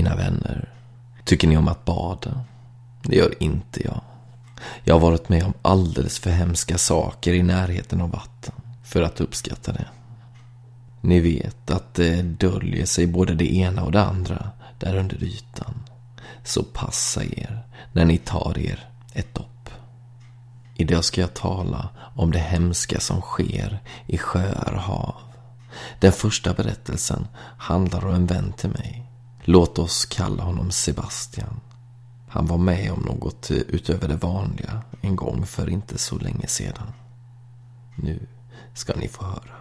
Mina vänner, tycker ni om att bada? Det gör inte jag. Jag har varit med om alldeles för hemska saker i närheten av vatten för att uppskatta det. Ni vet att det döljer sig både det ena och det andra där under ytan. Så passa er när ni tar er ett dopp. Idag ska jag tala om det hemska som sker i sjöar och hav. Den första berättelsen handlar om en vän till mig. Låt oss kalla honom Sebastian. Han var med om något utöver det vanliga en gång för inte så länge sedan. Nu ska ni få höra.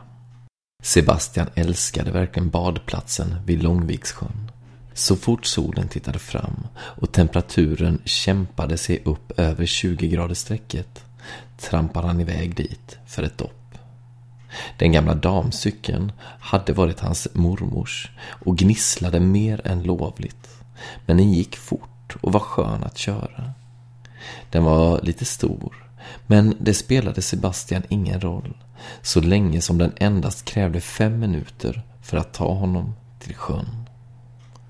Sebastian älskade verkligen badplatsen vid Långvikssjön. Så fort solen tittade fram och temperaturen kämpade sig upp över 20-gradersstrecket trampade han iväg dit för ett dopp. Den gamla damcykeln hade varit hans mormors och gnisslade mer än lovligt. Men den gick fort och var skön att köra. Den var lite stor, men det spelade Sebastian ingen roll så länge som den endast krävde fem minuter för att ta honom till sjön.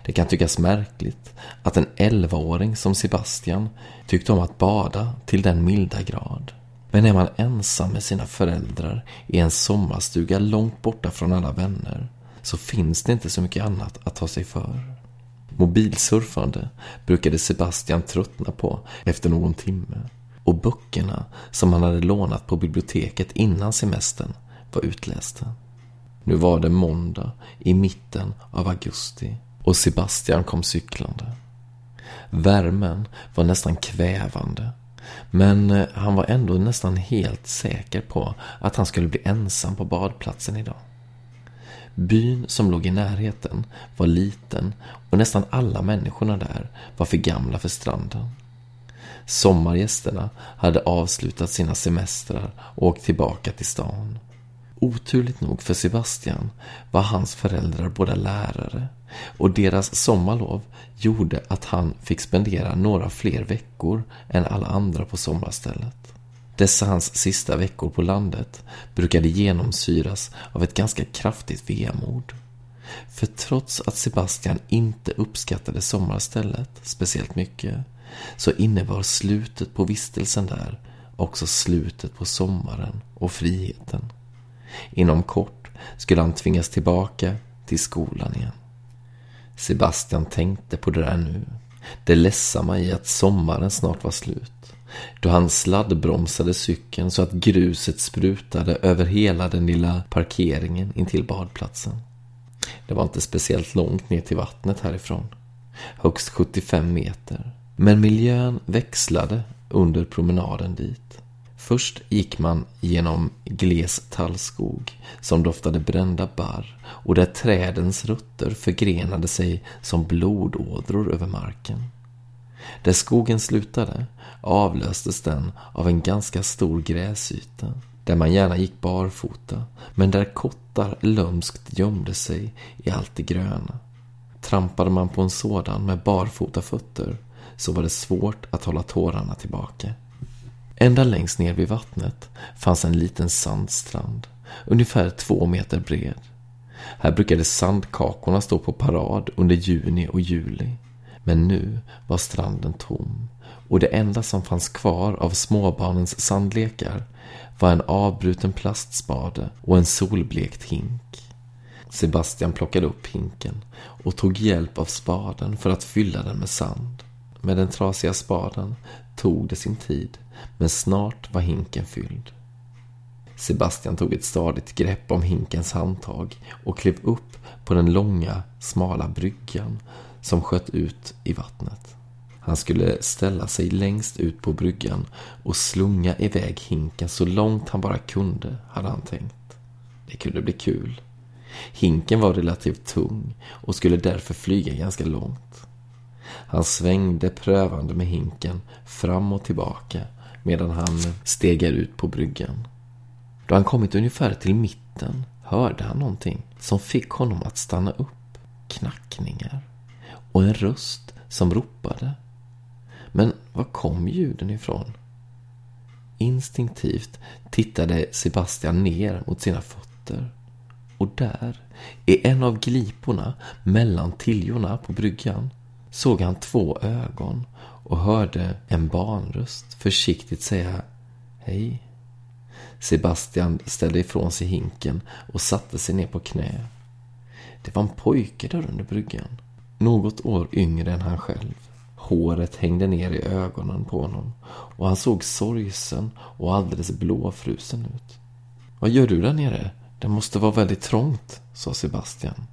Det kan tyckas märkligt att en 11-åring som Sebastian tyckte om att bada till den milda grad. Men är man ensam med sina föräldrar i en sommarstuga långt borta från alla vänner så finns det inte så mycket annat att ta sig för. Mobilsurfande brukade Sebastian tröttna på efter någon timme och böckerna som han hade lånat på biblioteket innan semestern var utlästa. Nu var det måndag i mitten av augusti och Sebastian kom cyklande. Värmen var nästan kvävande men eh, han var ändå nästan helt säker på att han skulle bli ensam på badplatsen idag. Byn som låg i närheten var liten och nästan alla människorna där var för gamla för stranden. Sommargästerna hade avslutat sina semestrar och åkt tillbaka till stan. Oturligt nog för Sebastian var hans föräldrar båda lärare och deras sommarlov gjorde att han fick spendera några fler veckor än alla andra på sommarstället. Dessa hans sista veckor på landet brukade genomsyras av ett ganska kraftigt vemod. För trots att Sebastian inte uppskattade sommarstället speciellt mycket så innebar slutet på vistelsen där också slutet på sommaren och friheten. Inom kort skulle han tvingas tillbaka till skolan igen. Sebastian tänkte på det där nu. Det ledsamma i att sommaren snart var slut. Då han sladdbromsade cykeln så att gruset sprutade över hela den lilla parkeringen intill badplatsen. Det var inte speciellt långt ner till vattnet härifrån. Högst 75 meter. Men miljön växlade under promenaden dit. Först gick man genom gles tallskog som doftade brända barr och där trädens rötter förgrenade sig som blodådror över marken. Där skogen slutade avlöstes den av en ganska stor gräsyta där man gärna gick barfota men där kottar lömskt gömde sig i allt det gröna. Trampade man på en sådan med barfota fötter så var det svårt att hålla tårarna tillbaka. Ända längst ner vid vattnet fanns en liten sandstrand, ungefär två meter bred. Här brukade sandkakorna stå på parad under juni och juli. Men nu var stranden tom och det enda som fanns kvar av småbarnens sandlekar var en avbruten plastspade och en solblekt hink. Sebastian plockade upp hinken och tog hjälp av spaden för att fylla den med sand. Med den trasiga spaden tog det sin tid, men snart var hinken fylld. Sebastian tog ett stadigt grepp om hinkens handtag och klev upp på den långa, smala bryggan som sköt ut i vattnet. Han skulle ställa sig längst ut på bryggan och slunga iväg hinken så långt han bara kunde, hade han tänkt. Det kunde bli kul. Hinken var relativt tung och skulle därför flyga ganska långt. Han svängde prövande med hinken fram och tillbaka medan han stegar ut på bryggan. Då han kommit ungefär till mitten hörde han någonting som fick honom att stanna upp. Knackningar och en röst som ropade. Men var kom ljuden ifrån? Instinktivt tittade Sebastian ner mot sina fötter. Och där, i en av gliporna mellan tiljorna på bryggan, såg han två ögon och hörde en barnröst försiktigt säga Hej. Sebastian ställde ifrån sig hinken och satte sig ner på knä. Det var en pojke där under bryggan. Något år yngre än han själv. Håret hängde ner i ögonen på honom och han såg sorgsen och alldeles blåfrusen ut. Vad gör du där nere? Det måste vara väldigt trångt, sa Sebastian.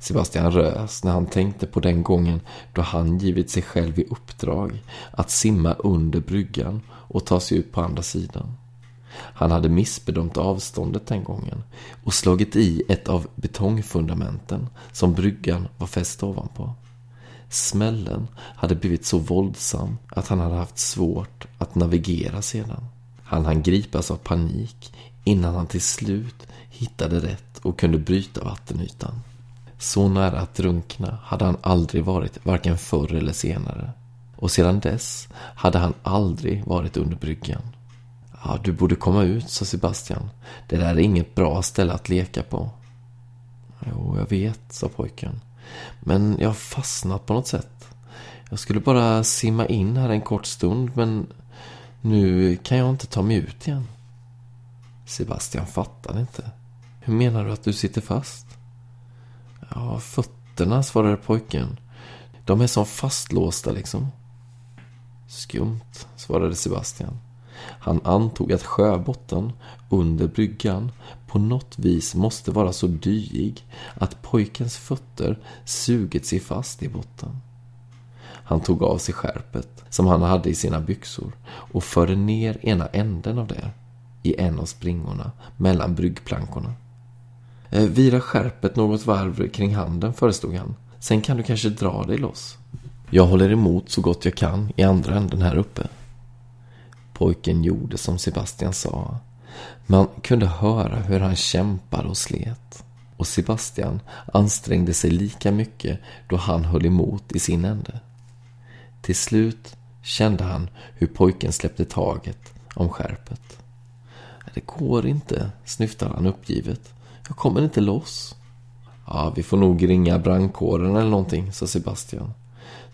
Sebastian rös när han tänkte på den gången då han givit sig själv i uppdrag att simma under bryggan och ta sig ut på andra sidan. Han hade missbedömt avståndet den gången och slagit i ett av betongfundamenten som bryggan var fäst ovanpå. Smällen hade blivit så våldsam att han hade haft svårt att navigera sedan. Han hann gripas av panik innan han till slut hittade rätt och kunde bryta vattenytan. Så nära att drunkna hade han aldrig varit, varken förr eller senare. Och sedan dess hade han aldrig varit under bryggan. Ja, du borde komma ut, sa Sebastian. Det där är inget bra ställe att leka på. Jo, jag vet, sa pojken. Men jag har fastnat på något sätt. Jag skulle bara simma in här en kort stund, men nu kan jag inte ta mig ut igen. Sebastian fattade inte. Hur menar du att du sitter fast? Ja, fötterna, svarade pojken. De är som fastlåsta liksom. Skumt, svarade Sebastian. Han antog att sjöbotten under bryggan på något vis måste vara så dyig att pojkens fötter sugit sig fast i botten. Han tog av sig skärpet som han hade i sina byxor och förde ner ena änden av det i en av springorna mellan bryggplankorna. Eh, vira skärpet något varv kring handen, föreslog han. Sen kan du kanske dra dig loss. Jag håller emot så gott jag kan i andra änden här uppe. Pojken gjorde som Sebastian sa. Man kunde höra hur han kämpade och slet. Och Sebastian ansträngde sig lika mycket då han höll emot i sin ände. Till slut kände han hur pojken släppte taget om skärpet. Det går inte, snyftade han uppgivet. Jag kommer inte loss. Ja, vi får nog ringa brandkåren eller någonting, sa Sebastian.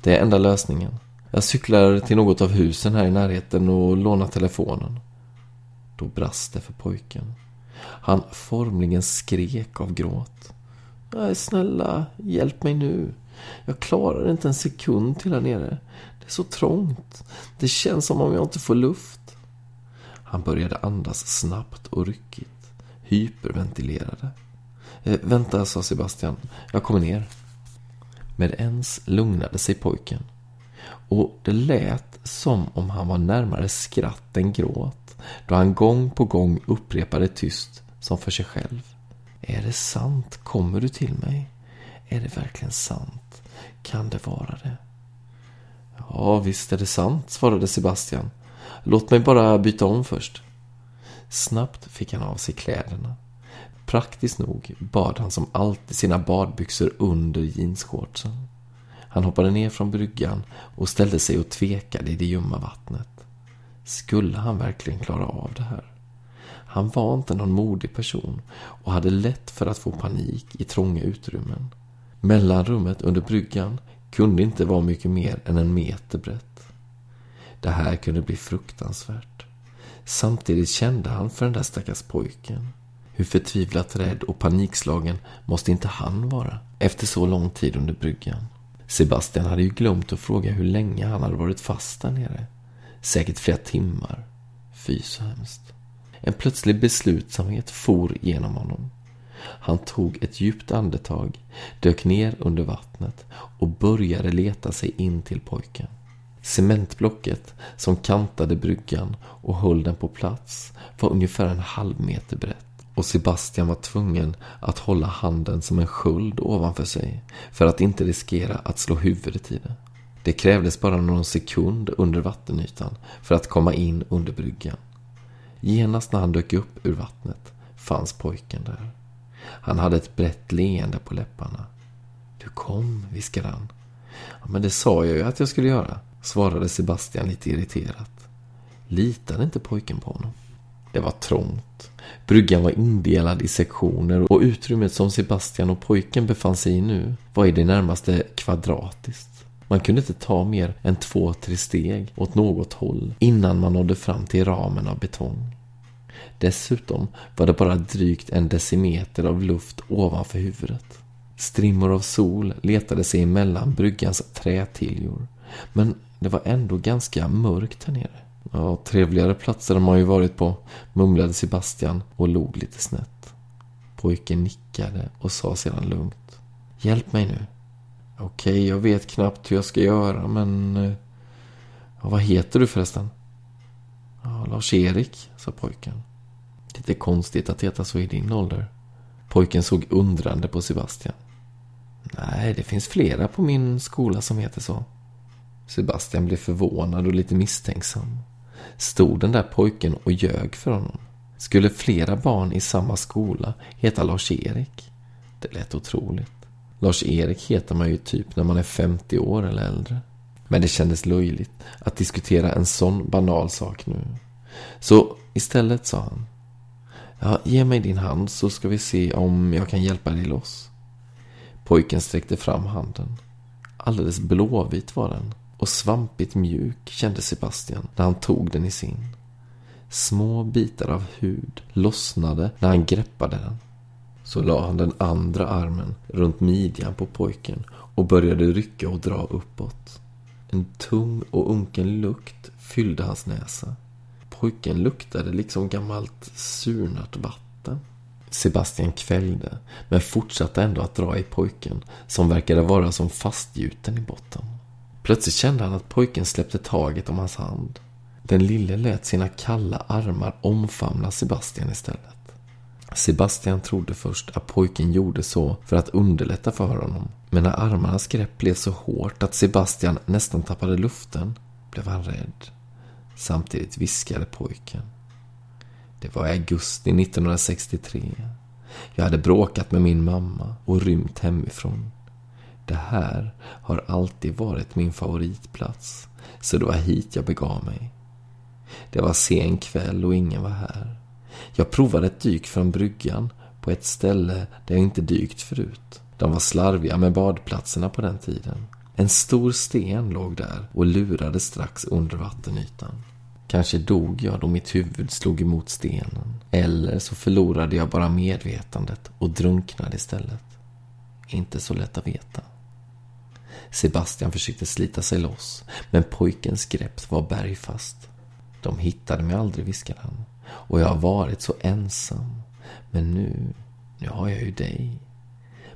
Det är enda lösningen. Jag cyklar till något av husen här i närheten och lånar telefonen. Då brast det för pojken. Han formligen skrek av gråt. Nej, snälla, hjälp mig nu. Jag klarar inte en sekund till här nere. Det är så trångt. Det känns som om jag inte får luft. Han började andas snabbt och ryckigt. Hyperventilerade. Eh, vänta, sa Sebastian. Jag kommer ner. Med ens lugnade sig pojken. Och det lät som om han var närmare skratt än gråt då han gång på gång upprepade tyst som för sig själv. Är det sant? Kommer du till mig? Är det verkligen sant? Kan det vara det? Ja, visst är det sant, svarade Sebastian. Låt mig bara byta om först. Snabbt fick han av sig kläderna. Praktiskt nog bad han som alltid sina badbyxor under jeansshortsen. Han hoppade ner från bryggan och ställde sig och tvekade i det ljumma vattnet. Skulle han verkligen klara av det här? Han var inte någon modig person och hade lätt för att få panik i trånga utrymmen. Mellanrummet under bryggan kunde inte vara mycket mer än en meter brett. Det här kunde bli fruktansvärt. Samtidigt kände han för den där stackars pojken. Hur förtvivlat rädd och panikslagen måste inte han vara efter så lång tid under bryggan? Sebastian hade ju glömt att fråga hur länge han hade varit fast där nere. Säkert flera timmar. Fy så hemskt. En plötslig beslutsamhet for genom honom. Han tog ett djupt andetag, dök ner under vattnet och började leta sig in till pojken. Cementblocket som kantade bryggan och höll den på plats var ungefär en halv meter brett och Sebastian var tvungen att hålla handen som en sköld ovanför sig för att inte riskera att slå huvudet i det. Det krävdes bara någon sekund under vattenytan för att komma in under bryggan. Genast när han dök upp ur vattnet fanns pojken där. Han hade ett brett leende på läpparna. Du kom, viskade han. Ja, men det sa jag ju att jag skulle göra, svarade Sebastian lite irriterat. Litade inte pojken på honom? Det var trångt. Bryggan var indelad i sektioner och utrymmet som Sebastian och pojken befann sig i nu var i det närmaste kvadratiskt. Man kunde inte ta mer än två, tre steg åt något håll innan man nådde fram till ramen av betong. Dessutom var det bara drygt en decimeter av luft ovanför huvudet. Strimmor av sol letade sig emellan bryggans trätiljor. Men det var ändå ganska mörkt här nere. Ja, trevligare platser har man ju varit på, mumlade Sebastian och log lite snett. Pojken nickade och sa sedan lugnt. Hjälp mig nu. Okej, jag vet knappt hur jag ska göra, men... Eh, ja, vad heter du förresten? Ja, Lars-Erik, sa pojken. Lite konstigt att heta så i din ålder. Pojken såg undrande på Sebastian. Nej, det finns flera på min skola som heter så. Sebastian blev förvånad och lite misstänksam. Stod den där pojken och ljög för honom? Skulle flera barn i samma skola heta Lars-Erik? Det lät otroligt. Lars-Erik heter man ju typ när man är 50 år eller äldre. Men det kändes löjligt att diskutera en sån banal sak nu. Så istället sa han. Ja, ge mig din hand så ska vi se om jag kan hjälpa dig loss. Pojken sträckte fram handen. Alldeles blåvit var den och svampigt mjuk kände Sebastian när han tog den i sin. Små bitar av hud lossnade när han greppade den. Så la han den andra armen runt midjan på pojken och började rycka och dra uppåt. En tung och unken lukt fyllde hans näsa. Pojken luktade liksom gammalt surnat vatten. Sebastian kvällde, men fortsatte ändå att dra i pojken, som verkade vara som fastgjuten i botten. Plötsligt kände han att pojken släppte taget om hans hand. Den lille lät sina kalla armar omfamna Sebastian istället. Sebastian trodde först att pojken gjorde så för att underlätta för honom. Men när armarnas grepp blev så hårt att Sebastian nästan tappade luften blev han rädd. Samtidigt viskade pojken. Det var i augusti 1963. Jag hade bråkat med min mamma och rymt hemifrån. Det här har alltid varit min favoritplats, så det var hit jag begav mig. Det var sen kväll och ingen var här. Jag provade ett dyk från bryggan på ett ställe där jag inte dykt förut. De var slarviga med badplatserna på den tiden. En stor sten låg där och lurade strax under vattenytan. Kanske dog jag då mitt huvud slog emot stenen. Eller så förlorade jag bara medvetandet och drunknade istället. Inte så lätt att veta. Sebastian försökte slita sig loss, men pojkens grepp var bergfast. De hittade mig aldrig, viskade han. Och jag har varit så ensam. Men nu, nu har jag ju dig.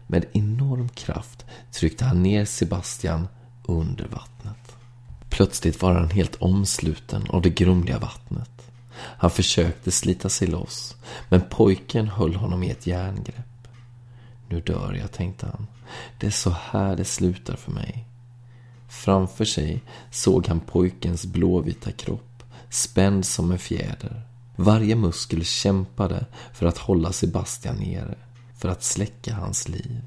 Med enorm kraft tryckte han ner Sebastian under vattnet. Plötsligt var han helt omsluten av det grumliga vattnet. Han försökte slita sig loss, men pojken höll honom i ett järngrepp. Nu dör jag, tänkte han. Det är så här det slutar för mig. Framför sig såg han pojkens blåvita kropp, spänd som en fjäder. Varje muskel kämpade för att hålla Sebastian nere, för att släcka hans liv.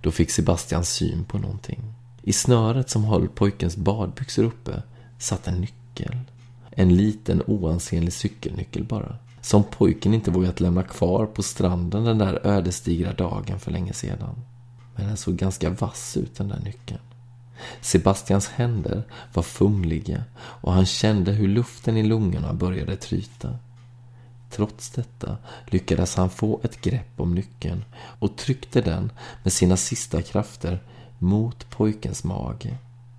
Då fick Sebastian syn på någonting. I snöret som höll pojkens badbyxor uppe satt en nyckel. En liten oansenlig cykelnyckel bara. Som pojken inte vågat lämna kvar på stranden den där ödesdigra dagen för länge sedan. Men den såg ganska vass ut den där nyckeln. Sebastians händer var fumliga och han kände hur luften i lungorna började tryta. Trots detta lyckades han få ett grepp om nyckeln och tryckte den med sina sista krafter mot pojkens mage.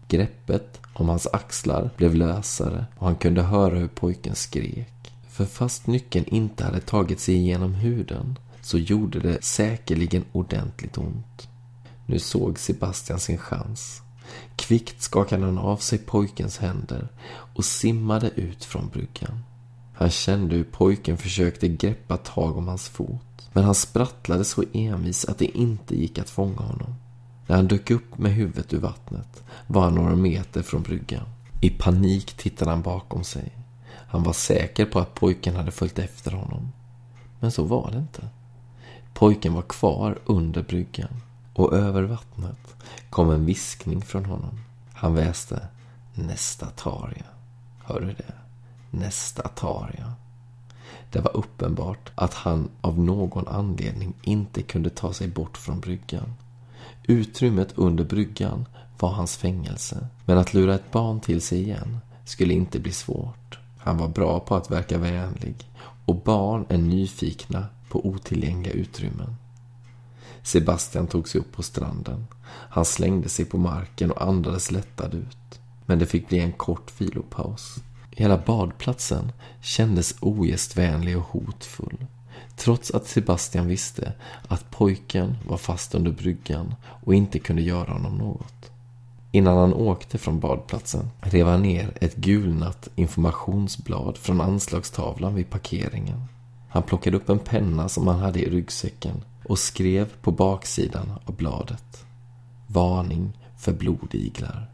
Greppet om hans axlar blev lösare och han kunde höra hur pojken skrek. För fast nyckeln inte hade tagit sig igenom huden så gjorde det säkerligen ordentligt ont. Nu såg Sebastian sin chans. Kvickt skakade han av sig pojkens händer och simmade ut från bryggan. Han kände hur pojken försökte greppa tag om hans fot. Men han sprattlade så envis att det inte gick att fånga honom. När han dök upp med huvudet ur vattnet var han några meter från bryggan. I panik tittade han bakom sig. Han var säker på att pojken hade följt efter honom. Men så var det inte. Pojken var kvar under bryggan och över vattnet kom en viskning från honom. Han väste Nästa tar jag. Hör du det? Nästa tar jag. Det var uppenbart att han av någon anledning inte kunde ta sig bort från bryggan. Utrymmet under bryggan var hans fängelse. Men att lura ett barn till sig igen skulle inte bli svårt. Han var bra på att verka vänlig och barn är nyfikna på otillgängliga utrymmen. Sebastian tog sig upp på stranden. Han slängde sig på marken och andades lättad ut. Men det fick bli en kort vilopaus. Hela badplatsen kändes ogästvänlig och hotfull. Trots att Sebastian visste att pojken var fast under bryggan och inte kunde göra honom något. Innan han åkte från badplatsen rev han ner ett gulnat informationsblad från anslagstavlan vid parkeringen. Han plockade upp en penna som han hade i ryggsäcken och skrev på baksidan av bladet. Varning för blodiglar.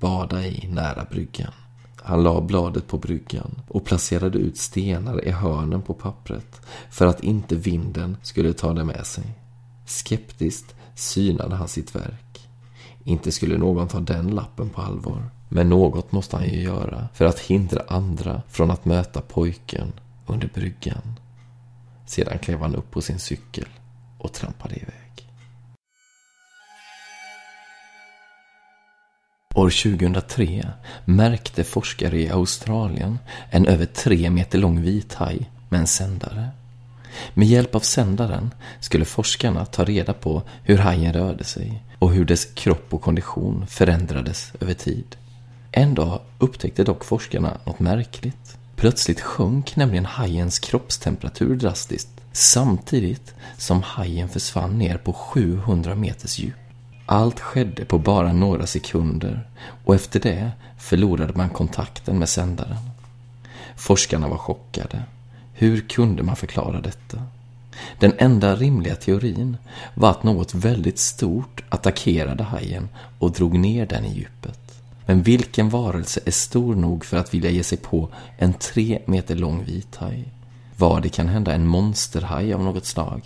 Bada i nära bryggan. Han la bladet på bryggan och placerade ut stenar i hörnen på pappret för att inte vinden skulle ta det med sig. Skeptiskt synade han sitt verk. Inte skulle någon ta den lappen på allvar. Men något måste han ju göra för att hindra andra från att möta pojken under bryggan. Sedan klev han upp på sin cykel och trampade iväg. År 2003 märkte forskare i Australien en över tre meter lång vithaj med en sändare. Med hjälp av sändaren skulle forskarna ta reda på hur hajen rörde sig och hur dess kropp och kondition förändrades över tid. En dag upptäckte dock forskarna något märkligt. Plötsligt sjönk nämligen hajens kroppstemperatur drastiskt samtidigt som hajen försvann ner på 700 meters djup. Allt skedde på bara några sekunder och efter det förlorade man kontakten med sändaren. Forskarna var chockade. Hur kunde man förklara detta? Den enda rimliga teorin var att något väldigt stort attackerade hajen och drog ner den i djupet. Men vilken varelse är stor nog för att vilja ge sig på en tre meter lång vithaj? Var det kan hända en monsterhaj av något slag?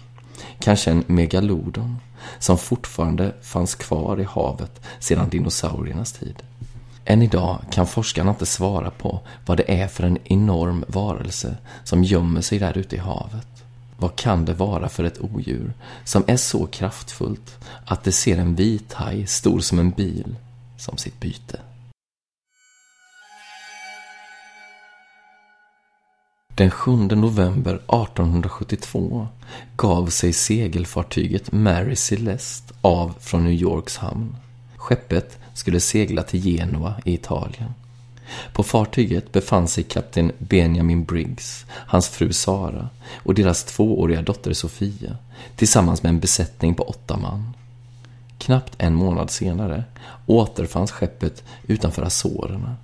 Kanske en megalodon som fortfarande fanns kvar i havet sedan dinosauriernas tid. Än idag kan forskarna inte svara på vad det är för en enorm varelse som gömmer sig där ute i havet. Vad kan det vara för ett odjur som är så kraftfullt att det ser en vit haj stor som en bil som sitt byte? Den 7 november 1872 gav sig segelfartyget Mary Celeste av från New Yorks hamn. Skeppet skulle segla till Genua i Italien. På fartyget befann sig kapten Benjamin Briggs, hans fru Sara och deras tvååriga dotter Sofia tillsammans med en besättning på åtta man. Knappt en månad senare återfanns skeppet utanför Azorerna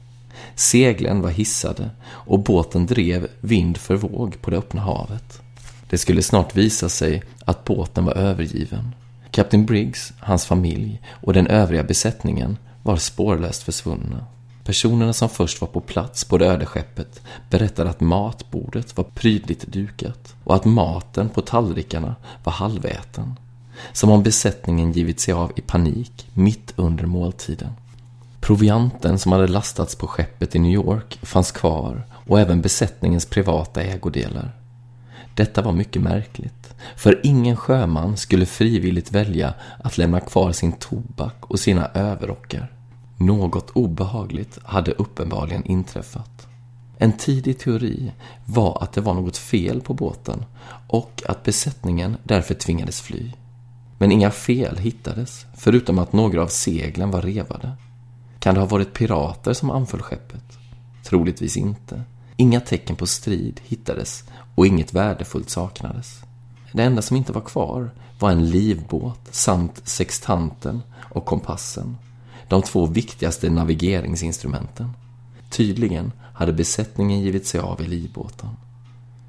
Seglen var hissade och båten drev vind för våg på det öppna havet. Det skulle snart visa sig att båten var övergiven. Kapten Briggs, hans familj och den övriga besättningen var spårlöst försvunna. Personerna som först var på plats på det öde skeppet berättade att matbordet var prydligt dukat och att maten på tallrikarna var halväten. Som om besättningen givit sig av i panik mitt under måltiden. Provianten som hade lastats på skeppet i New York fanns kvar och även besättningens privata ägodelar. Detta var mycket märkligt, för ingen sjöman skulle frivilligt välja att lämna kvar sin tobak och sina överrockar. Något obehagligt hade uppenbarligen inträffat. En tidig teori var att det var något fel på båten och att besättningen därför tvingades fly. Men inga fel hittades, förutom att några av seglen var revade. Kan det ha varit pirater som anföll skeppet? Troligtvis inte. Inga tecken på strid hittades och inget värdefullt saknades. Det enda som inte var kvar var en livbåt samt sextanten och kompassen. de två viktigaste navigeringsinstrumenten. Tydligen hade besättningen givit sig av i livbåten.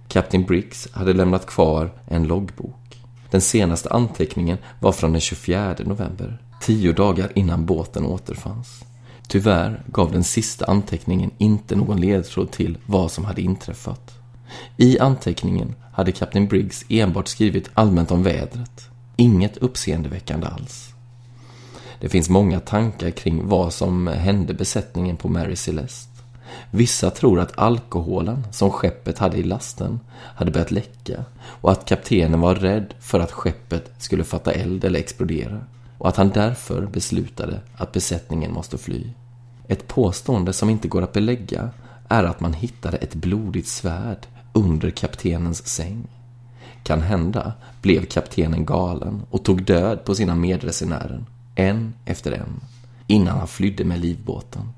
Kapten Briggs hade lämnat kvar en loggbok. Den senaste anteckningen var från den 24 november, tio dagar innan båten återfanns. Tyvärr gav den sista anteckningen inte någon ledtråd till vad som hade inträffat. I anteckningen hade kapten Briggs enbart skrivit allmänt om vädret. Inget uppseendeväckande alls. Det finns många tankar kring vad som hände besättningen på Mary Celeste. Vissa tror att alkoholen som skeppet hade i lasten hade börjat läcka och att kaptenen var rädd för att skeppet skulle fatta eld eller explodera och att han därför beslutade att besättningen måste fly. Ett påstående som inte går att belägga är att man hittade ett blodigt svärd under kaptenens säng. Kan hända blev kaptenen galen och tog död på sina medresenärer, en efter en, innan han flydde med livbåten.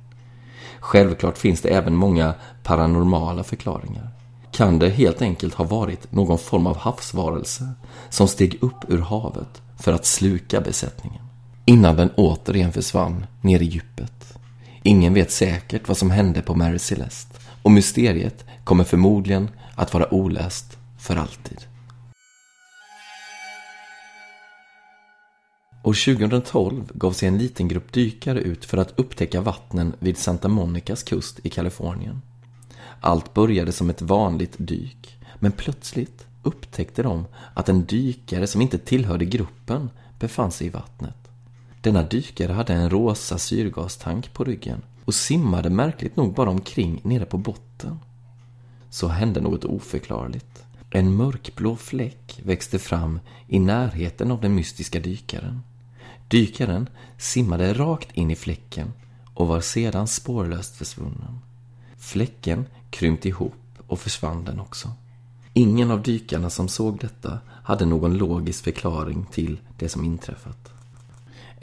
Självklart finns det även många paranormala förklaringar. Kan det helt enkelt ha varit någon form av havsvarelse som steg upp ur havet för att sluka besättningen? Innan den återigen försvann ner i djupet. Ingen vet säkert vad som hände på Mary Celeste och mysteriet kommer förmodligen att vara olöst för alltid. År 2012 gav sig en liten grupp dykare ut för att upptäcka vattnen vid Santa Monicas kust i Kalifornien. Allt började som ett vanligt dyk, men plötsligt upptäckte de att en dykare som inte tillhörde gruppen befann sig i vattnet. Denna dykare hade en rosa syrgastank på ryggen och simmade märkligt nog bara omkring nere på botten. Så hände något oförklarligt. En mörkblå fläck växte fram i närheten av den mystiska dykaren. Dykaren simmade rakt in i fläcken och var sedan spårlöst försvunnen. Fläcken krympte ihop och försvann den också. Ingen av dykarna som såg detta hade någon logisk förklaring till det som inträffat.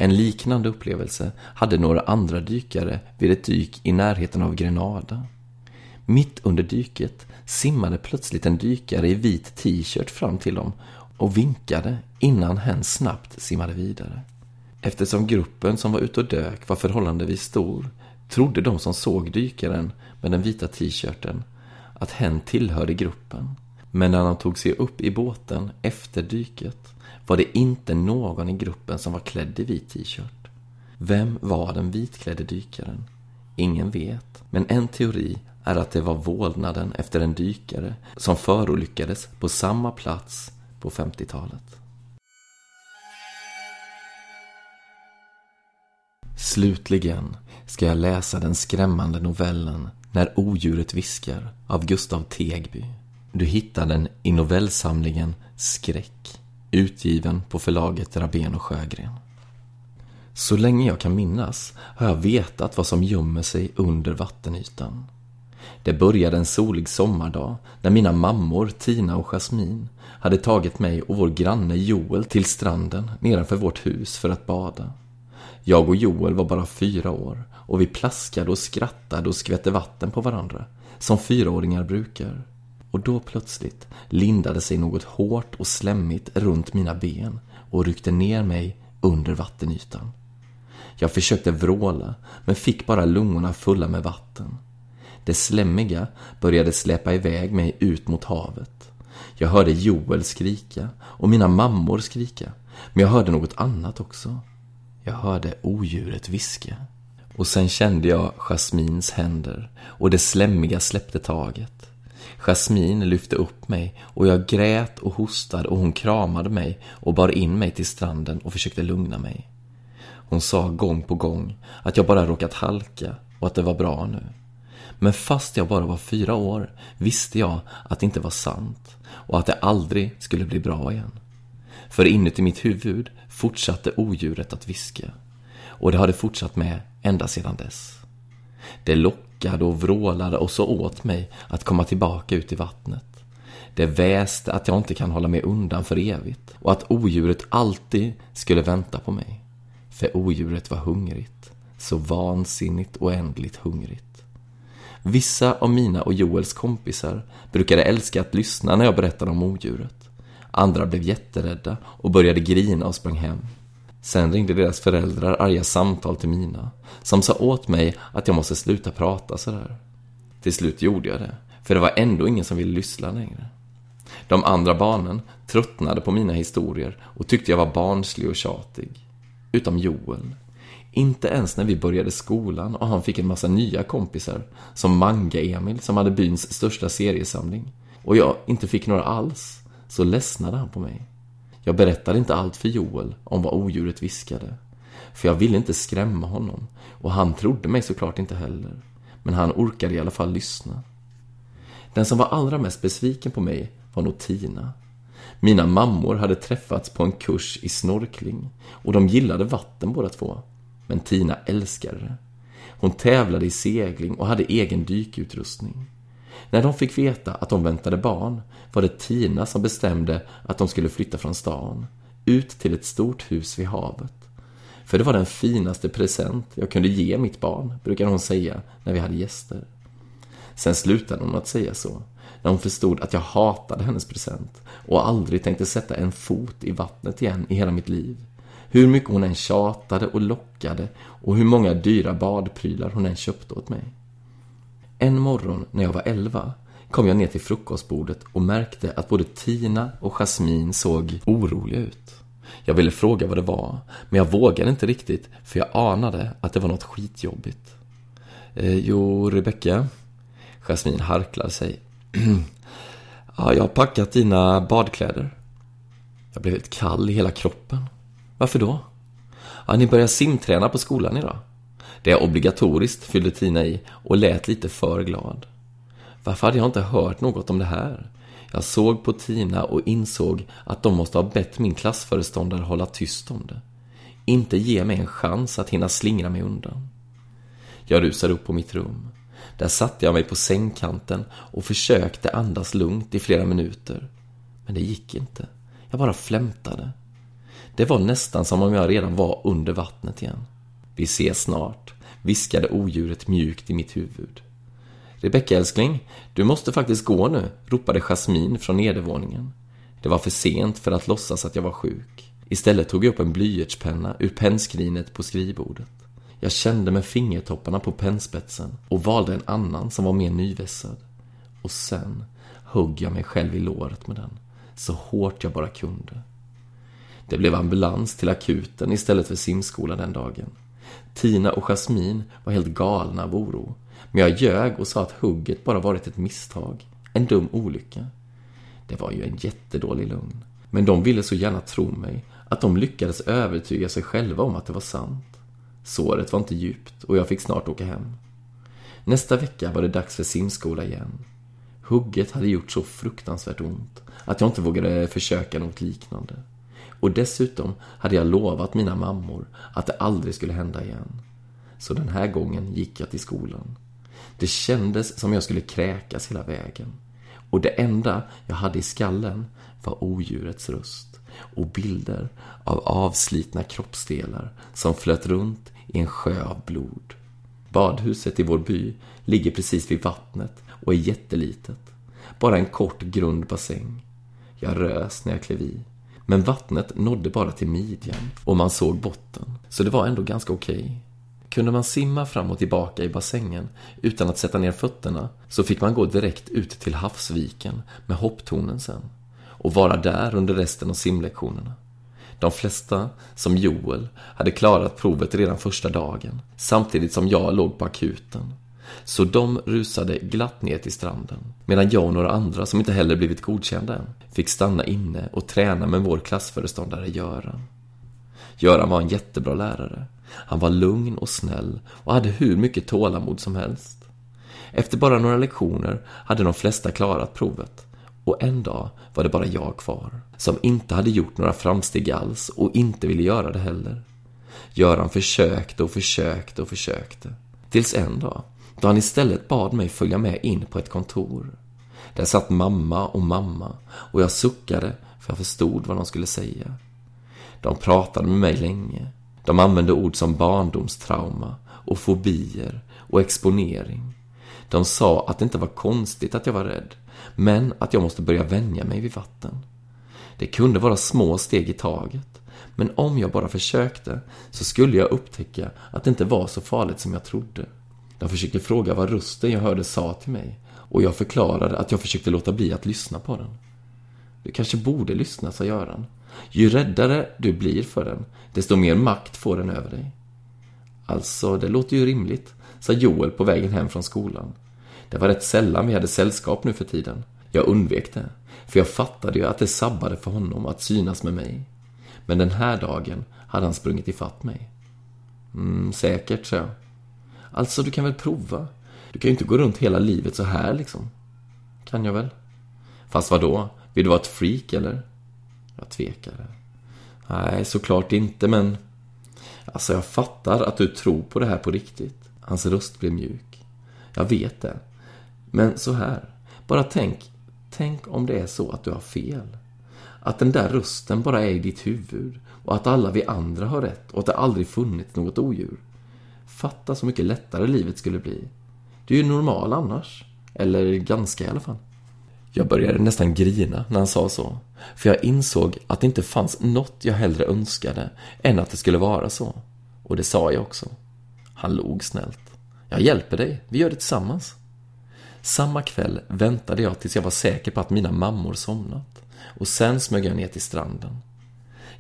En liknande upplevelse hade några andra dykare vid ett dyk i närheten av Grenada. Mitt under dyket simmade plötsligt en dykare i vit t-shirt fram till dem och vinkade innan hen snabbt simmade vidare. Eftersom gruppen som var ute och dök var förhållandevis stor trodde de som såg dykaren med den vita t-shirten att hen tillhörde gruppen. Men när han tog sig upp i båten efter dyket var det inte någon i gruppen som var klädd i vit t-shirt. Vem var den vitklädde dykaren? Ingen vet, men en teori är att det var vålnaden efter en dykare som förolyckades på samma plats på 50-talet. Slutligen ska jag läsa den skrämmande novellen När odjuret viskar av Gustav Tegby. Du hittar den i novellsamlingen Skräck, utgiven på förlaget Rabén och Sjögren. Så länge jag kan minnas har jag vetat vad som gömmer sig under vattenytan. Det började en solig sommardag när mina mammor Tina och Jasmin hade tagit mig och vår granne Joel till stranden nedanför vårt hus för att bada. Jag och Joel var bara fyra år och vi plaskade och skrattade och skvätte vatten på varandra, som fyraåringar brukar. Och då plötsligt lindade sig något hårt och slemmigt runt mina ben och ryckte ner mig under vattenytan. Jag försökte vråla, men fick bara lungorna fulla med vatten. Det slemmiga började släpa iväg mig ut mot havet. Jag hörde Joel skrika och mina mammor skrika, men jag hörde något annat också. Jag hörde odjuret viska. Och sen kände jag Jasmins händer och det slemmiga släppte taget. Jasmin lyfte upp mig och jag grät och hostade och hon kramade mig och bar in mig till stranden och försökte lugna mig. Hon sa gång på gång att jag bara råkat halka och att det var bra nu. Men fast jag bara var fyra år visste jag att det inte var sant och att det aldrig skulle bli bra igen. För inuti mitt huvud fortsatte odjuret att viska. Och det hade fortsatt med ända sedan dess. Det lockade och vrålade och så åt mig att komma tillbaka ut i vattnet. Det väste att jag inte kan hålla mig undan för evigt och att odjuret alltid skulle vänta på mig. För odjuret var hungrigt. Så vansinnigt oändligt hungrigt. Vissa av mina och Joels kompisar brukade älska att lyssna när jag berättade om odjuret. Andra blev jätterädda och började grina och sprang hem. Sen ringde deras föräldrar arga samtal till mina, som sa åt mig att jag måste sluta prata sådär. Till slut gjorde jag det, för det var ändå ingen som ville lyssna längre. De andra barnen tröttnade på mina historier och tyckte jag var barnslig och tjatig. Utom Joel. Inte ens när vi började skolan och han fick en massa nya kompisar, som Manga-Emil som hade byns största seriesamling, och jag inte fick några alls, så ledsnade han på mig. Jag berättade inte allt för Joel om vad odjuret viskade. För jag ville inte skrämma honom och han trodde mig såklart inte heller. Men han orkade i alla fall lyssna. Den som var allra mest besviken på mig var nog Tina. Mina mammor hade träffats på en kurs i snorkling och de gillade vatten båda två. Men Tina älskade det. Hon tävlade i segling och hade egen dykutrustning. När de fick veta att de väntade barn var det Tina som bestämde att de skulle flytta från stan, ut till ett stort hus vid havet. För det var den finaste present jag kunde ge mitt barn, brukade hon säga när vi hade gäster. Sen slutade hon att säga så, när hon förstod att jag hatade hennes present och aldrig tänkte sätta en fot i vattnet igen i hela mitt liv. Hur mycket hon än tjatade och lockade och hur många dyra badprylar hon än köpte åt mig. En morgon när jag var elva kom jag ner till frukostbordet och märkte att både Tina och Jasmine såg oroliga ut. Jag ville fråga vad det var, men jag vågade inte riktigt för jag anade att det var något skitjobbigt. Eh, jo, Rebecka? Jasmine harklade sig. ja, jag har packat dina badkläder. Jag blev helt kall i hela kroppen. Varför då? Ja, ni börjar simträna på skolan idag. Det är obligatoriskt, fyllde Tina i och lät lite för glad. Varför hade jag inte hört något om det här? Jag såg på Tina och insåg att de måste ha bett min klassföreståndare hålla tyst om det. Inte ge mig en chans att hinna slingra mig undan. Jag rusade upp på mitt rum. Där satte jag mig på sängkanten och försökte andas lugnt i flera minuter. Men det gick inte. Jag bara flämtade. Det var nästan som om jag redan var under vattnet igen. Vi ses snart, viskade odjuret mjukt i mitt huvud. Rebecka älskling, du måste faktiskt gå nu, ropade Jasmin från nedervåningen. Det var för sent för att låtsas att jag var sjuk. Istället tog jag upp en blyertspenna ur pennskrinet på skrivbordet. Jag kände med fingertopparna på pennspetsen och valde en annan som var mer nyvässad. Och sen högg jag mig själv i låret med den, så hårt jag bara kunde. Det blev ambulans till akuten istället för simskola den dagen. Tina och Jasmin var helt galna av oro. Men jag ljög och sa att hugget bara varit ett misstag. En dum olycka. Det var ju en jättedålig lögn. Men de ville så gärna tro mig att de lyckades övertyga sig själva om att det var sant. Såret var inte djupt och jag fick snart åka hem. Nästa vecka var det dags för simskola igen. Hugget hade gjort så fruktansvärt ont att jag inte vågade försöka något liknande. Och dessutom hade jag lovat mina mammor att det aldrig skulle hända igen. Så den här gången gick jag till skolan. Det kändes som jag skulle kräkas hela vägen. Och det enda jag hade i skallen var odjurets röst och bilder av avslitna kroppsdelar som flöt runt i en sjö av blod. Badhuset i vår by ligger precis vid vattnet och är jättelitet. Bara en kort grund bassäng. Jag rös när jag klev i. Men vattnet nådde bara till midjan och man såg botten. Så det var ändå ganska okej. Okay. Kunde man simma fram och tillbaka i bassängen utan att sätta ner fötterna så fick man gå direkt ut till havsviken med hopptornen sen och vara där under resten av simlektionerna. De flesta, som Joel, hade klarat provet redan första dagen samtidigt som jag låg på akuten. Så de rusade glatt ner till stranden medan jag och några andra som inte heller blivit godkända än fick stanna inne och träna med vår klassföreståndare Göran. Göran var en jättebra lärare. Han var lugn och snäll och hade hur mycket tålamod som helst. Efter bara några lektioner hade de flesta klarat provet. Och en dag var det bara jag kvar, som inte hade gjort några framsteg alls och inte ville göra det heller. Göran försökte och försökte och försökte. Tills en dag, då han istället bad mig följa med in på ett kontor. Där satt mamma och mamma och jag suckade för jag förstod vad de skulle säga. De pratade med mig länge. De använde ord som barndomstrauma och fobier och exponering. De sa att det inte var konstigt att jag var rädd, men att jag måste börja vänja mig vid vatten. Det kunde vara små steg i taget, Men om jag bara försökte så skulle jag upptäcka att det inte var så farligt som jag trodde. De försökte fråga vad rösten jag hörde sa till mig och jag förklarade att jag försökte låta bli att lyssna på den. Du kanske borde lyssna, sa Göran. Ju räddare du blir för den, desto mer makt får den över dig. Alltså, det låter ju rimligt, sa Joel på vägen hem från skolan. Det var rätt sällan vi hade sällskap nu för tiden. Jag undvek det, för jag fattade ju att det sabbade för honom att synas med mig. Men den här dagen hade han sprungit ifatt mig. Mm, säkert, sa jag. Alltså, du kan väl prova? Du kan ju inte gå runt hela livet så här liksom. Kan jag väl? Fast vad då? Vill du vara ett freak eller? Jag tvekade. Nej, såklart inte, men... Alltså, jag fattar att du tror på det här på riktigt. Hans röst blev mjuk. Jag vet det. Men så här. Bara tänk. Tänk om det är så att du har fel. Att den där rösten bara är i ditt huvud och att alla vi andra har rätt och att det aldrig funnits något odjur. Fatta så mycket lättare livet skulle bli. Du är ju normal annars. Eller ganska i alla fall. Jag började nästan grina när han sa så. För jag insåg att det inte fanns något jag hellre önskade än att det skulle vara så. Och det sa jag också. Han log snällt. Jag hjälper dig, vi gör det tillsammans. Samma kväll väntade jag tills jag var säker på att mina mammor somnat. Och sen smög jag ner till stranden.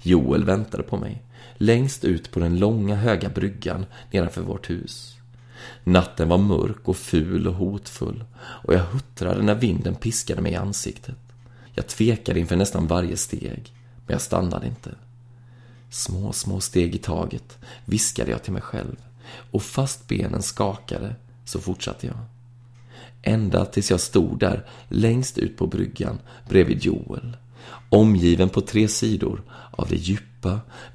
Joel väntade på mig, längst ut på den långa höga bryggan nedanför vårt hus. Natten var mörk och ful och hotfull och jag huttrade när vinden piskade mig i ansiktet. Jag tvekade inför nästan varje steg, men jag stannade inte. Små, små steg i taget, viskade jag till mig själv och fast benen skakade så fortsatte jag. Ända tills jag stod där längst ut på bryggan bredvid Joel, omgiven på tre sidor av det djupa,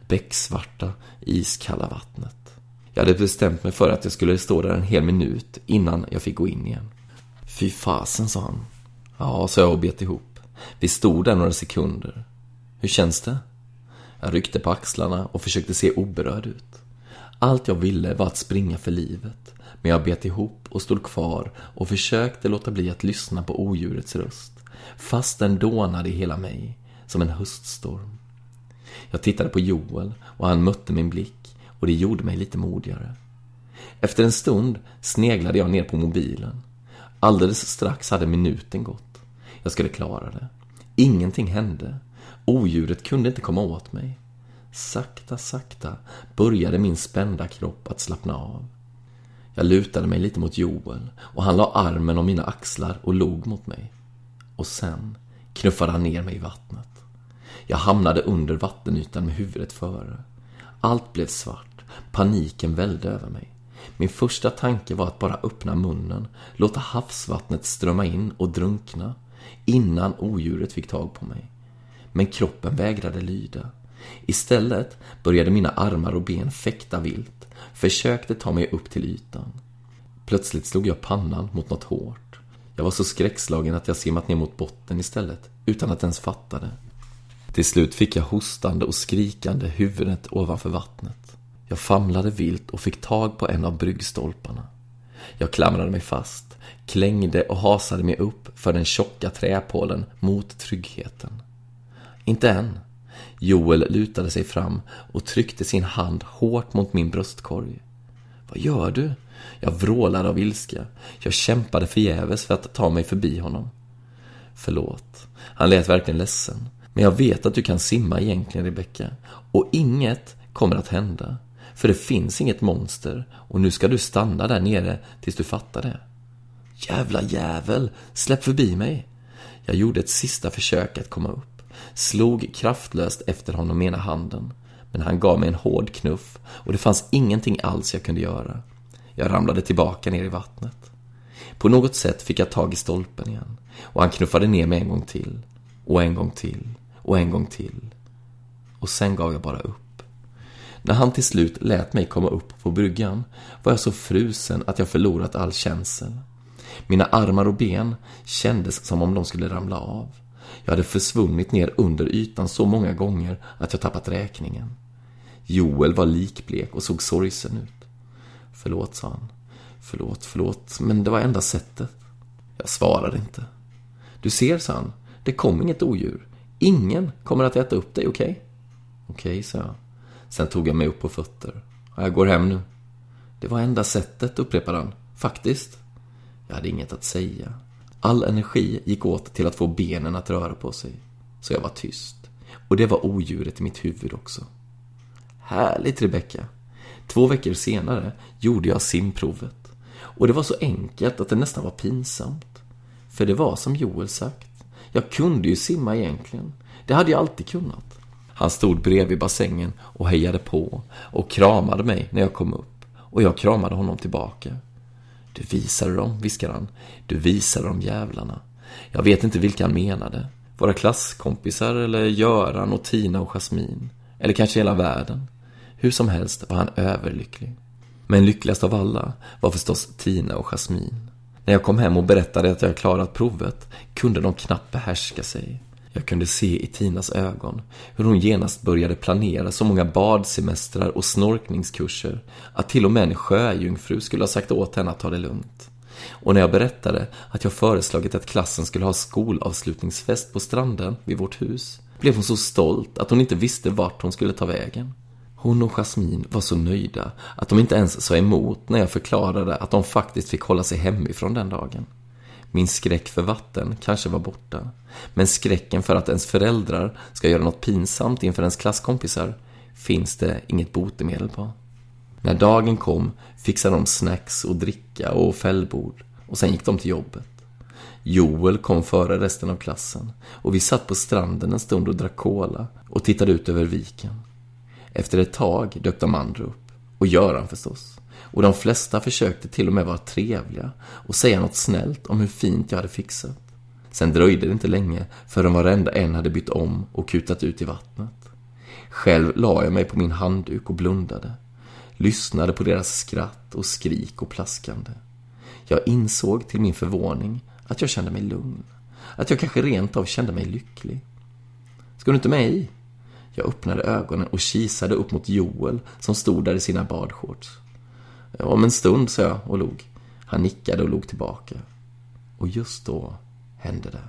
becksvarta, iskalla vattnet. Jag hade bestämt mig för att jag skulle stå där en hel minut innan jag fick gå in igen. Fy fasen, sa han. Ja, sa jag och bet ihop. Vi stod där några sekunder. Hur känns det? Jag ryckte på axlarna och försökte se oberörd ut. Allt jag ville var att springa för livet, men jag bet ihop och stod kvar och försökte låta bli att lyssna på odjurets röst, fast den dånade i hela mig, som en höststorm. Jag tittade på Joel och han mötte min blick och det gjorde mig lite modigare. Efter en stund sneglade jag ner på mobilen. Alldeles strax hade minuten gått. Jag skulle klara det. Ingenting hände. Odjuret kunde inte komma åt mig. Sakta, sakta började min spända kropp att slappna av. Jag lutade mig lite mot Joel och han la armen om mina axlar och log mot mig. Och sen knuffade han ner mig i vattnet. Jag hamnade under vattenytan med huvudet före. Allt blev svart. Paniken vällde över mig. Min första tanke var att bara öppna munnen, låta havsvattnet strömma in och drunkna innan odjuret fick tag på mig. Men kroppen vägrade lyda. Istället började mina armar och ben fäkta vilt, försökte ta mig upp till ytan. Plötsligt slog jag pannan mot något hårt. Jag var så skräckslagen att jag simmat ner mot botten istället, utan att ens fatta det. Till slut fick jag hostande och skrikande huvudet ovanför vattnet. Jag famlade vilt och fick tag på en av bryggstolparna. Jag klamrade mig fast, klängde och hasade mig upp för den tjocka träpålen mot tryggheten. Inte än. Joel lutade sig fram och tryckte sin hand hårt mot min bröstkorg. Vad gör du? Jag vrålade av ilska. Jag kämpade förgäves för att ta mig förbi honom. Förlåt. Han lät verkligen ledsen. Men jag vet att du kan simma egentligen, Rebecka. Och inget kommer att hända. För det finns inget monster och nu ska du stanna där nere tills du fattar det. Jävla jävel, släpp förbi mig. Jag gjorde ett sista försök att komma upp. Slog kraftlöst efter honom med ena handen. Men han gav mig en hård knuff och det fanns ingenting alls jag kunde göra. Jag ramlade tillbaka ner i vattnet. På något sätt fick jag tag i stolpen igen och han knuffade ner mig en gång till. Och en gång till. Och en gång till. Och sen gav jag bara upp. När han till slut lät mig komma upp på bryggan var jag så frusen att jag förlorat all känsel. Mina armar och ben kändes som om de skulle ramla av. Jag hade försvunnit ner under ytan så många gånger att jag tappat räkningen. Joel var likblek och såg sorgsen ut. Förlåt, sa han. Förlåt, förlåt, men det var enda sättet. Jag svarade inte. Du ser, sa han, det kom inget odjur. Ingen kommer att äta upp dig, okej? Okay? Okej, sa jag. Sen tog jag mig upp på fötter. Jag går hem nu. Det var enda sättet, upprepade han. Faktiskt. Jag hade inget att säga. All energi gick åt till att få benen att röra på sig. Så jag var tyst. Och det var odjuret i mitt huvud också. Härligt, Rebecka. Två veckor senare gjorde jag simprovet. Och det var så enkelt att det nästan var pinsamt. För det var som Joel sagt. Jag kunde ju simma egentligen. Det hade jag alltid kunnat. Han stod bredvid bassängen och hejade på och kramade mig när jag kom upp. Och jag kramade honom tillbaka. Du visade dem, viskade han. Du visade dem jävlarna. Jag vet inte vilka han menade. Våra klasskompisar eller Göran och Tina och Jasmin. Eller kanske hela världen. Hur som helst var han överlycklig. Men lyckligast av alla var förstås Tina och Jasmin. När jag kom hem och berättade att jag klarat provet kunde de knappt behärska sig. Jag kunde se i Tinas ögon hur hon genast började planera så många badsemestrar och snorkningskurser att till och med en sjöjungfru skulle ha sagt åt henne att ta det lugnt. Och när jag berättade att jag föreslagit att klassen skulle ha skolavslutningsfest på stranden vid vårt hus blev hon så stolt att hon inte visste vart hon skulle ta vägen. Hon och Jasmin var så nöjda att de inte ens sa emot när jag förklarade att de faktiskt fick hålla sig hemifrån den dagen. Min skräck för vatten kanske var borta. Men skräcken för att ens föräldrar ska göra något pinsamt inför ens klasskompisar finns det inget botemedel på. När dagen kom fixade de snacks och dricka och fällbord och sen gick de till jobbet. Joel kom före resten av klassen och vi satt på stranden en stund och drack cola och tittade ut över viken. Efter ett tag dök de andra upp. Och Göran förstås. Och de flesta försökte till och med vara trevliga och säga något snällt om hur fint jag hade fixat. Sen dröjde det inte länge förrän varenda en hade bytt om och kutat ut i vattnet. Själv la jag mig på min handduk och blundade. Lyssnade på deras skratt och skrik och plaskande. Jag insåg till min förvåning att jag kände mig lugn. Att jag kanske rent av kände mig lycklig. Ska du inte med i? Jag öppnade ögonen och kisade upp mot Joel som stod där i sina badshorts. Om en stund, sa jag och log. Han nickade och log tillbaka. Och just då hände det.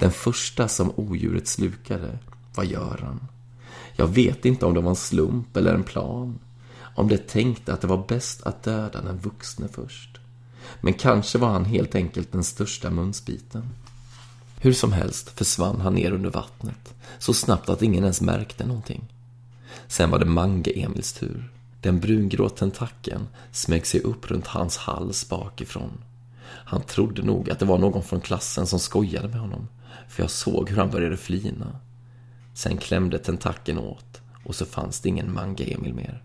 Den första som odjuret slukade var Göran. Jag vet inte om det var en slump eller en plan. Om det tänkte att det var bäst att döda den vuxne först. Men kanske var han helt enkelt den största munsbiten. Hur som helst försvann han ner under vattnet, så snabbt att ingen ens märkte någonting. Sen var det Mange-Emils tur. Den brungrå tentakeln smög sig upp runt hans hals bakifrån. Han trodde nog att det var någon från klassen som skojade med honom, för jag såg hur han började flina. Sen klämde tentakeln åt och så fanns det ingen Mange-Emil mer.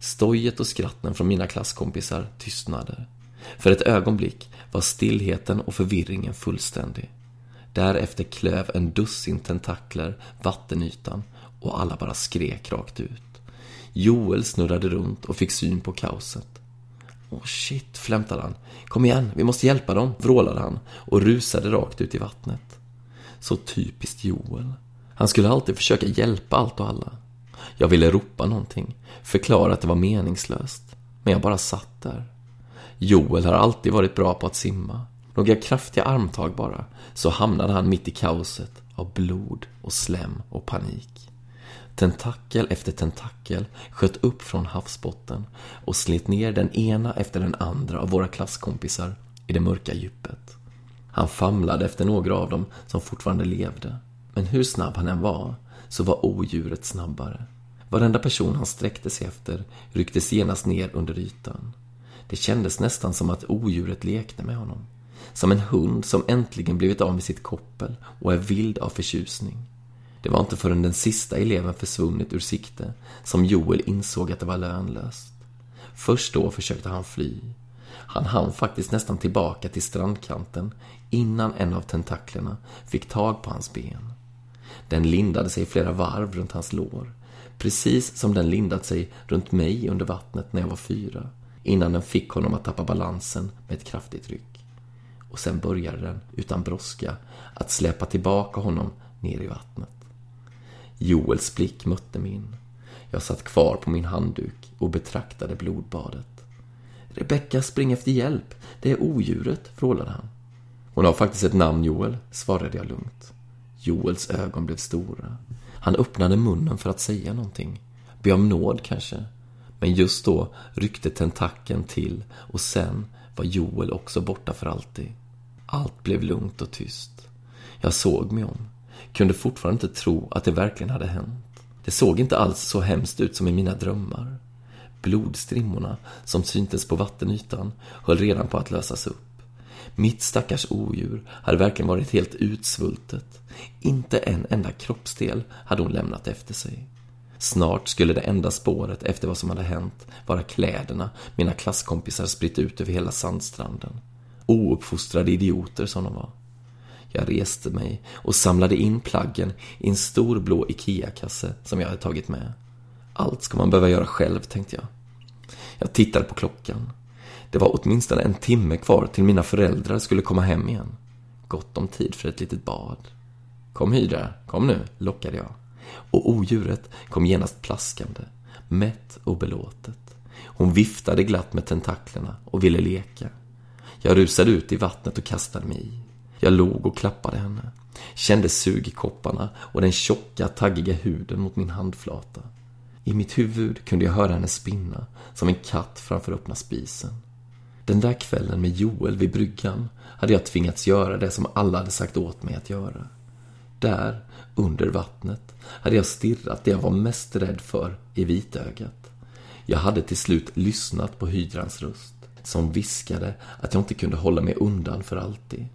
Stojet och skratten från mina klasskompisar tystnade. För ett ögonblick var stillheten och förvirringen fullständig. Därefter klöv en dussin tentakler vattenytan och alla bara skrek rakt ut. Joel snurrade runt och fick syn på kaoset. Åh shit, flämtade han. Kom igen, vi måste hjälpa dem, vrålade han och rusade rakt ut i vattnet. Så typiskt Joel. Han skulle alltid försöka hjälpa allt och alla. Jag ville ropa någonting, förklara att det var meningslöst. Men jag bara satt där. Joel har alltid varit bra på att simma. Några kraftiga armtag bara, så hamnade han mitt i kaoset av blod och slem och panik. Tentakel efter tentakel sköt upp från havsbotten och slet ner den ena efter den andra av våra klasskompisar i det mörka djupet. Han famlade efter några av dem som fortfarande levde. Men hur snabb han än var, så var odjuret snabbare. Varenda person han sträckte sig efter rycktes genast ner under ytan. Det kändes nästan som att odjuret lekte med honom. Som en hund som äntligen blivit av med sitt koppel och är vild av förtjusning. Det var inte förrän den sista eleven försvunnit ur sikte som Joel insåg att det var lönlöst. Först då försökte han fly. Han hann faktiskt nästan tillbaka till strandkanten innan en av tentaklerna fick tag på hans ben. Den lindade sig flera varv runt hans lår. Precis som den lindat sig runt mig under vattnet när jag var fyra. Innan den fick honom att tappa balansen med ett kraftigt ryck. Och sen började den, utan brådska, att släpa tillbaka honom ner i vattnet. Joels blick mötte min. Jag satt kvar på min handduk och betraktade blodbadet. Rebecka, spring efter hjälp. Det är odjuret, vrålade han. Hon har faktiskt ett namn, Joel, svarade jag lugnt. Joels ögon blev stora. Han öppnade munnen för att säga någonting. Be om nåd kanske. Men just då ryckte tentakeln till och sen var Joel också borta för alltid. Allt blev lugnt och tyst. Jag såg mig om. Kunde fortfarande inte tro att det verkligen hade hänt. Det såg inte alls så hemskt ut som i mina drömmar. Blodstrimmorna som syntes på vattenytan höll redan på att lösas upp. Mitt stackars odjur hade verkligen varit helt utsvultet. Inte en enda kroppsdel hade hon lämnat efter sig. Snart skulle det enda spåret efter vad som hade hänt vara kläderna mina klasskompisar spritt ut över hela sandstranden. Ouppfostrade idioter som de var. Jag reste mig och samlade in plaggen i en stor blå IKEA-kasse som jag hade tagit med. Allt ska man behöva göra själv, tänkte jag. Jag tittade på klockan. Det var åtminstone en timme kvar till mina föräldrar skulle komma hem igen. Gott om tid för ett litet bad. Kom Hydra, kom nu, lockade jag. Och odjuret kom genast plaskande, mätt och belåtet. Hon viftade glatt med tentaklerna och ville leka. Jag rusade ut i vattnet och kastade mig i. Jag log och klappade henne. Kände sugkopparna och den tjocka, taggiga huden mot min handflata. I mitt huvud kunde jag höra henne spinna, som en katt framför öppna spisen. Den där kvällen med Joel vid bryggan hade jag tvingats göra det som alla hade sagt åt mig att göra. Där, under vattnet, hade jag stirrat det jag var mest rädd för i vitögat. Jag hade till slut lyssnat på hydrans röst, som viskade att jag inte kunde hålla mig undan för alltid.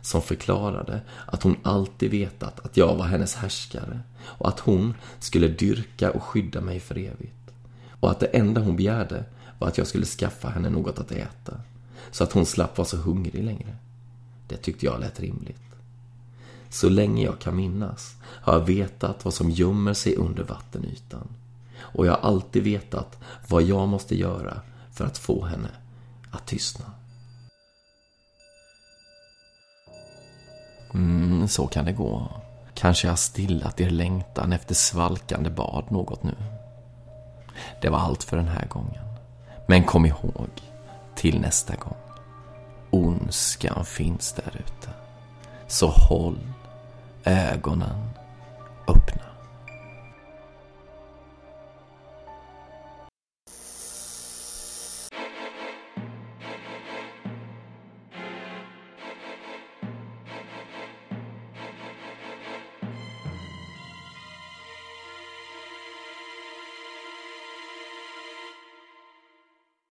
Som förklarade att hon alltid vetat att jag var hennes härskare och att hon skulle dyrka och skydda mig för evigt. Och att det enda hon begärde var att jag skulle skaffa henne något att äta, så att hon slapp vara så hungrig längre. Det tyckte jag lät rimligt. Så länge jag kan minnas har jag vetat vad som gömmer sig under vattenytan. Och jag har alltid vetat vad jag måste göra för att få henne att tystna. Mm, så kan det gå. Kanske jag har stillat er längtan efter svalkande bad något nu. Det var allt för den här gången. Men kom ihåg, till nästa gång. Ondskan finns där ute. Så håll ögonen öppna.